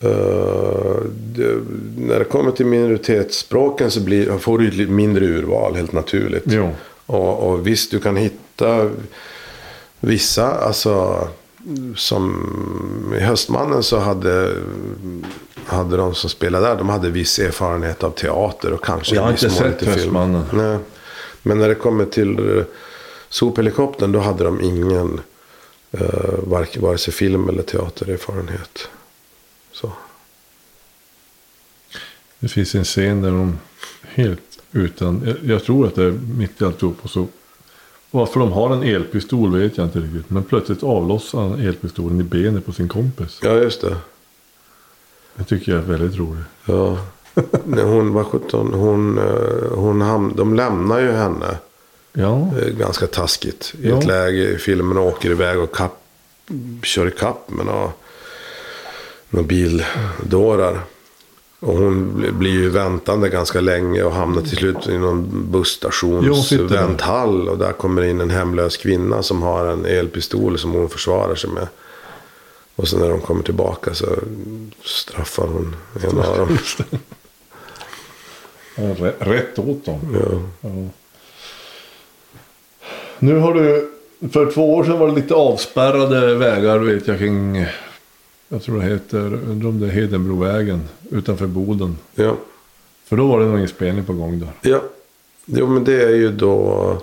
eh, det, när det kommer till minoritetsspråken så blir, får du ett mindre urval helt naturligt. Och, och visst, du kan hitta vissa, alltså som i Höstmannen så hade, hade de som spelade där, de hade viss erfarenhet av teater och kanske Jag har inte sett film. Höstmannen. Nej. Men när det kommer till eh, sophelikoptern då hade de ingen vare, vare sig film eller teatererfarenhet. Så. Det finns en scen där de helt utan, jag, jag tror att det är mitt i alltihop. Och så, varför de har en elpistol vet jag inte riktigt. Men plötsligt avlossar han elpistolen i benet på sin kompis. Ja, just det. Det tycker jag är väldigt roligt. Ja. När hon var 17, hon, eh, hon ham- de lämnar ju henne. Ja, eh, ganska taskigt. I Ja. ett läge i filmen och åker iväg och kapp, kör ikapp med några, några bildårar. Och hon bli- blir ju väntande ganska länge och hamnar till slut i någon busstations vänthall. Och där kommer in en hemlös kvinna som har en elpistol som hon försvarar sig med. Och sen när de kommer tillbaka så straffar hon en av dem. rätt åt dem. Ja. Ja. Nu har du, för två år sedan var det lite avspärrade vägar vet jag kring, jag tror det heter, undrar om det är Hedenbrovägen utanför Boden. ja. För då var det någon inspelning på gång där. Ja, jo men det är ju då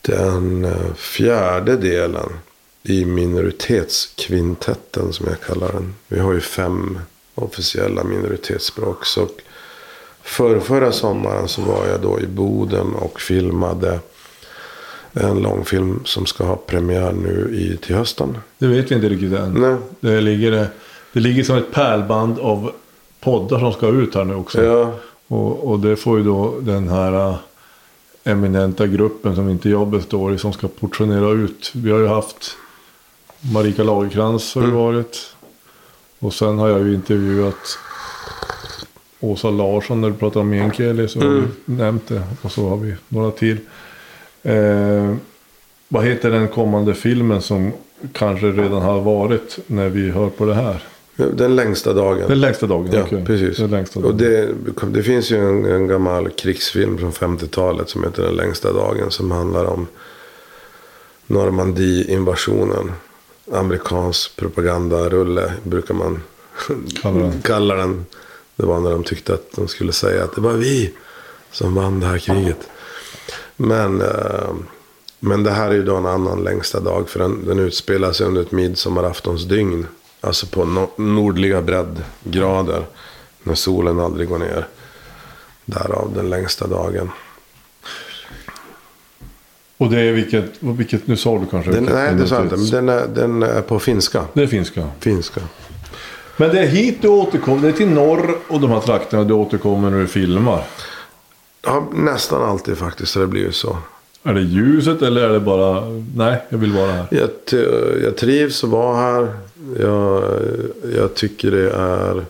den eh, fjärde delen i minoritetskvintetten som jag kallar den. Vi har ju fem officiella minoritetsspråk. Så för förra sommaren så var jag då i Boden och filmade en långfilm som ska ha premiär nu i, till hösten. Det vet vi inte riktigt än. Nej, Det ligger, det ligger som ett pärlband av poddar som ska ut här nu också. ja, Och, och det får ju då den här äh, eminenta gruppen som inte jag består i som ska portionera ut. Vi har ju haft Marika Lagercrantz har ju varit. Och sen har jag ju intervjuat Åsa Larsson när du pratar om meänkieli. Så har vi nämnt det. Och så har vi några till. Eh, vad heter den kommande filmen som kanske redan har varit när vi hör på det här? den längsta dagen. Den längsta dagen. Ja, okej. precis. Den längsta Och dagen. det, det finns ju en, en gammal krigsfilm från 50-talet som heter Den längsta dagen. Som handlar om Normandie-invasionen. Amerikansk propagandarulle brukar man kalla *laughs* den. Det var när de tyckte att de skulle säga att det var vi som vann det här kriget. Men, eh, men det här är ju då en annan längsta dag. För den, den utspelar sig under ett midsommaraftonsdygn. Alltså på no, nordliga breddgrader. När solen aldrig går ner. Därav den längsta dagen. Och det är vilket, vilket nu sa du kanske? Den, nej, det sa jag inte. Men den är, den är på finska. Det är finska. Finska. Men det är hit du återkommer, det är till norr och de här trakterna du återkommer när du filmar. Ja, nästan alltid faktiskt. Så det blir ju så. Är det ljuset eller är det bara, nej jag vill vara här. Jag, jag trivs att vara här. Jag, jag tycker det är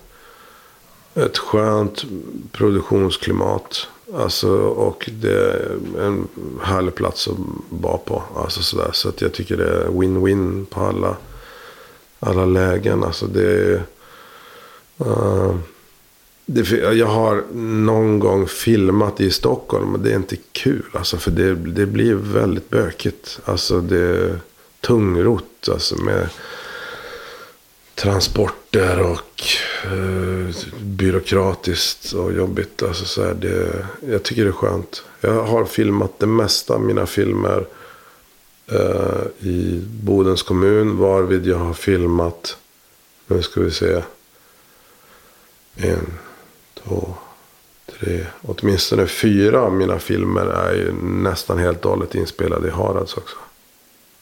ett skönt produktionsklimat. Alltså, och det är en härlig plats att vara på. Alltså, sådär. Så att jag tycker det är win-win på alla, alla lägen. Alltså, det är, eh, det, jag har någon gång filmat i Stockholm och det är inte kul. Alltså, för det, det blir väldigt bökigt. Alltså det är tungrot. Alltså med transporter och eh, byråkratiskt och jobbigt. Alltså så här, det, jag tycker det är skönt. Jag har filmat det mesta av mina filmer eh, i Bodens kommun. Varvid jag har filmat, nu ska vi se. En, två, tre, åtminstone fyra av mina filmer är ju nästan helt och hållet inspelade i Harads också.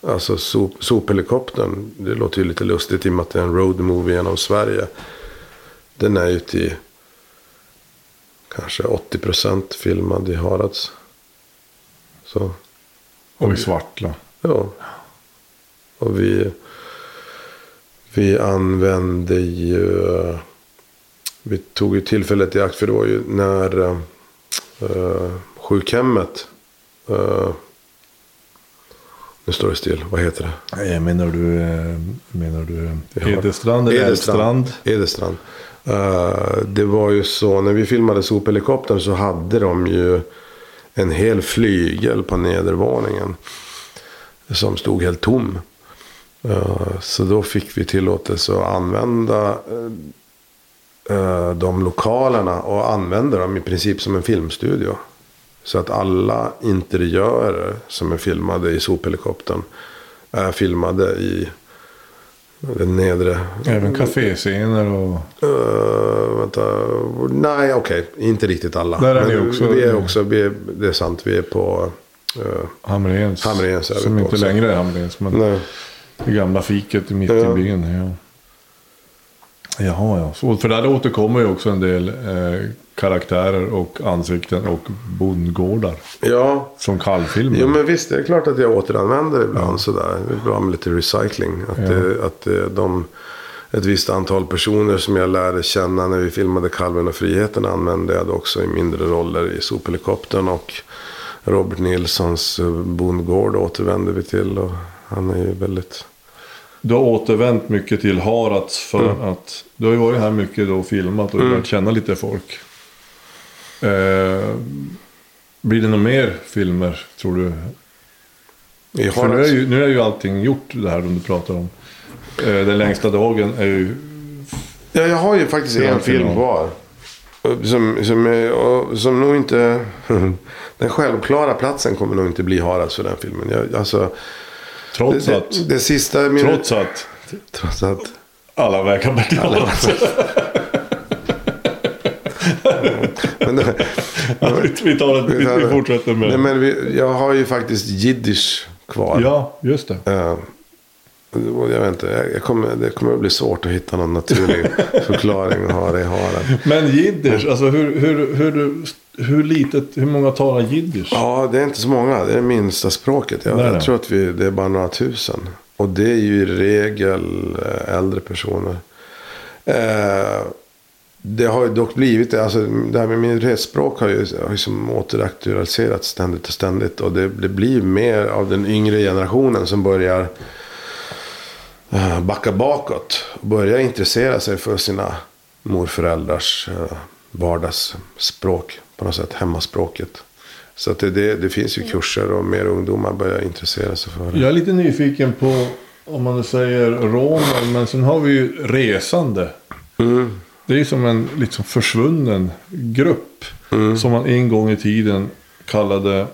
Alltså sop, sophelikoptern, det låter ju lite lustigt i och med att det är en road movie genom Sverige. Den är ju till kanske 80% filmad i Harads. Så, Och i Svartla. ja. Och vi, vi använde ju vi tog ju tillfället i akt för det var ju när uh, uh, sjukhemmet. Uh, nu står det still. Vad heter det? Nej, Menar du, eh, menar du Edestrand eller Edestrand. Edestrand. Uh, det var ju så, när vi filmade sophelikoptern så hade de ju en hel flygel på nedervåningen. Som stod helt tom. Uh, så då fick vi tillåtelse att använda de lokalerna och använda dem i princip som en filmstudio. Så att alla interiörer som är filmade i sophelikoptern är filmade i den nedre. Även kaféscener och... Uh, vänta. Nej, okej. Inte riktigt alla. Där är ni också- Vi är också, vi är, det är sant, vi är på... Uh, Hamrens. Hamrens är vi Som på inte längre är Hamrens. Men nej. det gamla fiket mitt Ja. i byn. Ja. Jaha, ja. Så, för där återkommer ju också en del eh, karaktärer och ansikten och bondgårdar. Ja, Från kallfilmer. jo, men visst. Det är klart att jag återanvänder ibland sådär. Det är bra med lite recycling. Att, Ja. det, att det, de, ett visst antal personer som jag lärde känna när vi filmade Kalven och Friheten använde jag också i mindre roller i sophelikoptern. Och Robert Nilssons eh, bondgård återvände vi till. Och han är ju väldigt... Du har återvänt mycket till Harads för att du har ju varit här mycket då och filmat och Mm. lärt känna lite folk. Eh, blir det några mer filmer tror du? I För nu är, ju, nu är ju allting gjort det här som du pratar om. Eh, den längsta dagen är ju... Ja, jag har ju faktiskt en film kvar. Som, som, som nog inte... *laughs* Den självklara platsen kommer nog inte bli Harads för den filmen. Jag, alltså, Trots det, att... det, det sista... Min, Trots att trots att... alla vägar. *laughs* Men, det- vi tar det, vi, vi fortsätter med nej, men vi, jag har ju faktiskt jiddisch kvar. Ja, just det. Och jag vet inte, jag, kommer, det kommer att bli svårt att hitta någon naturlig förklaring ha det i Harad. Men jiddisch, alltså hur, hur, hur, hur litet, hur många talar jiddisch? Ja, det är inte så många. Det är det minsta språket. Jag, jag tror att vi, det är bara några tusen. Och det är ju i regel eh, äldre personer. Eh, det har ju dock blivit det. Alltså, det här med minoritetsspråk har ju, har ju som återaktualiserats ständigt och ständigt. Och det, det blir mer av den yngre generationen som börjar eh, backa bakåt. Och börjar intressera sig för sina morföräldrars eh, vardagsspråk. På något sätt, hemmaspråket. Så att det, det, det finns ju kurser och mer ungdomar börjar intressera sig för det. Jag är lite nyfiken på, om man nu säger romer, men sen har vi ju resande. Mm. Det är ju som en liksom försvunnen grupp. Mm. Som man en gång i tiden kallade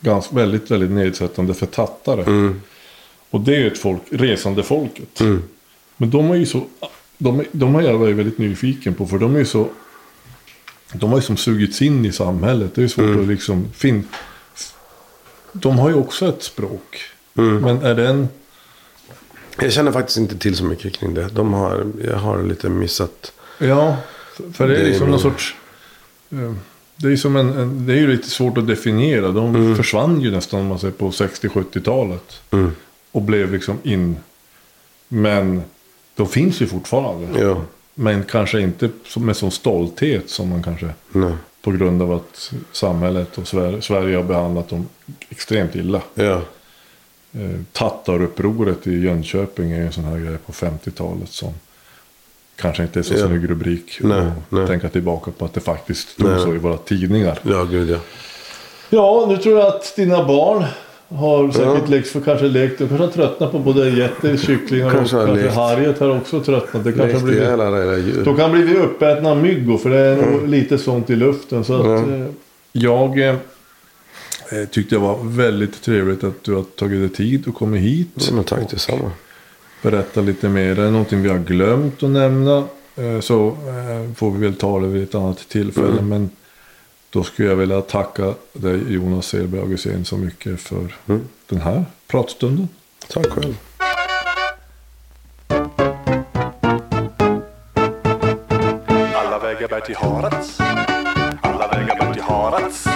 ganska, väldigt, väldigt nedsättande för tattare. Mm. Och det är ju ett folk, resande folket. Mm. Men de är ju så, de, är- de har jag väldigt nyfiken på. För de är ju så, de har ju som sugits in i samhället. Det är ju svårt Mm. att liksom fin, De har ju också ett språk. Mm. Men är den, Jag känner faktiskt inte till så mycket kring det. De har, jag har lite missat. ja, för det är Det är liksom min- någon sorts, eh, det är, som en, en, det är ju lite svårt att definiera. De försvann ju nästan om man säger på 60-70-talet. Mm. Och blev liksom in. Men de finns ju fortfarande. Ja, Men kanske inte med sån stolthet som man kanske nej. på grund av att samhället och Sverige, Sverige har behandlat dem extremt illa. Ja, Eh, Tattarupproret i Jönköping är en sån här grej på 50-talet som kanske inte är så Ja. snygg rubrik. Nej, att nej. tänka tillbaka på att det faktiskt stod Nej. så i våra tidningar. ja gud ja. Ja, nu tror jag att dina barn har säkert Ja. lekt, för kanske lekt, de kanske har tröttnat på både getter, kycklingar Kanske och kanske. Harriet har också tröttnat. Det kanske blivit era djur. De kan bli uppätna av myggor för det är nog lite sånt i luften. Så att, Mm. eh, jag eh, tyckte det var väldigt trevligt att du har tagit dig tid och kommit hit. Ja, men tack detsamma. berätta lite mer. Är det någonting vi har glömt att nämna eh, så eh, får vi väl ta det vid ett annat tillfälle. Mm. Men då skulle jag vilja tacka dig Jonas Selberg Augustin så mycket för Mm. den här pratstunden. Tack själv. Alla vägar bär till Harads. Alla vägar bär till Harads.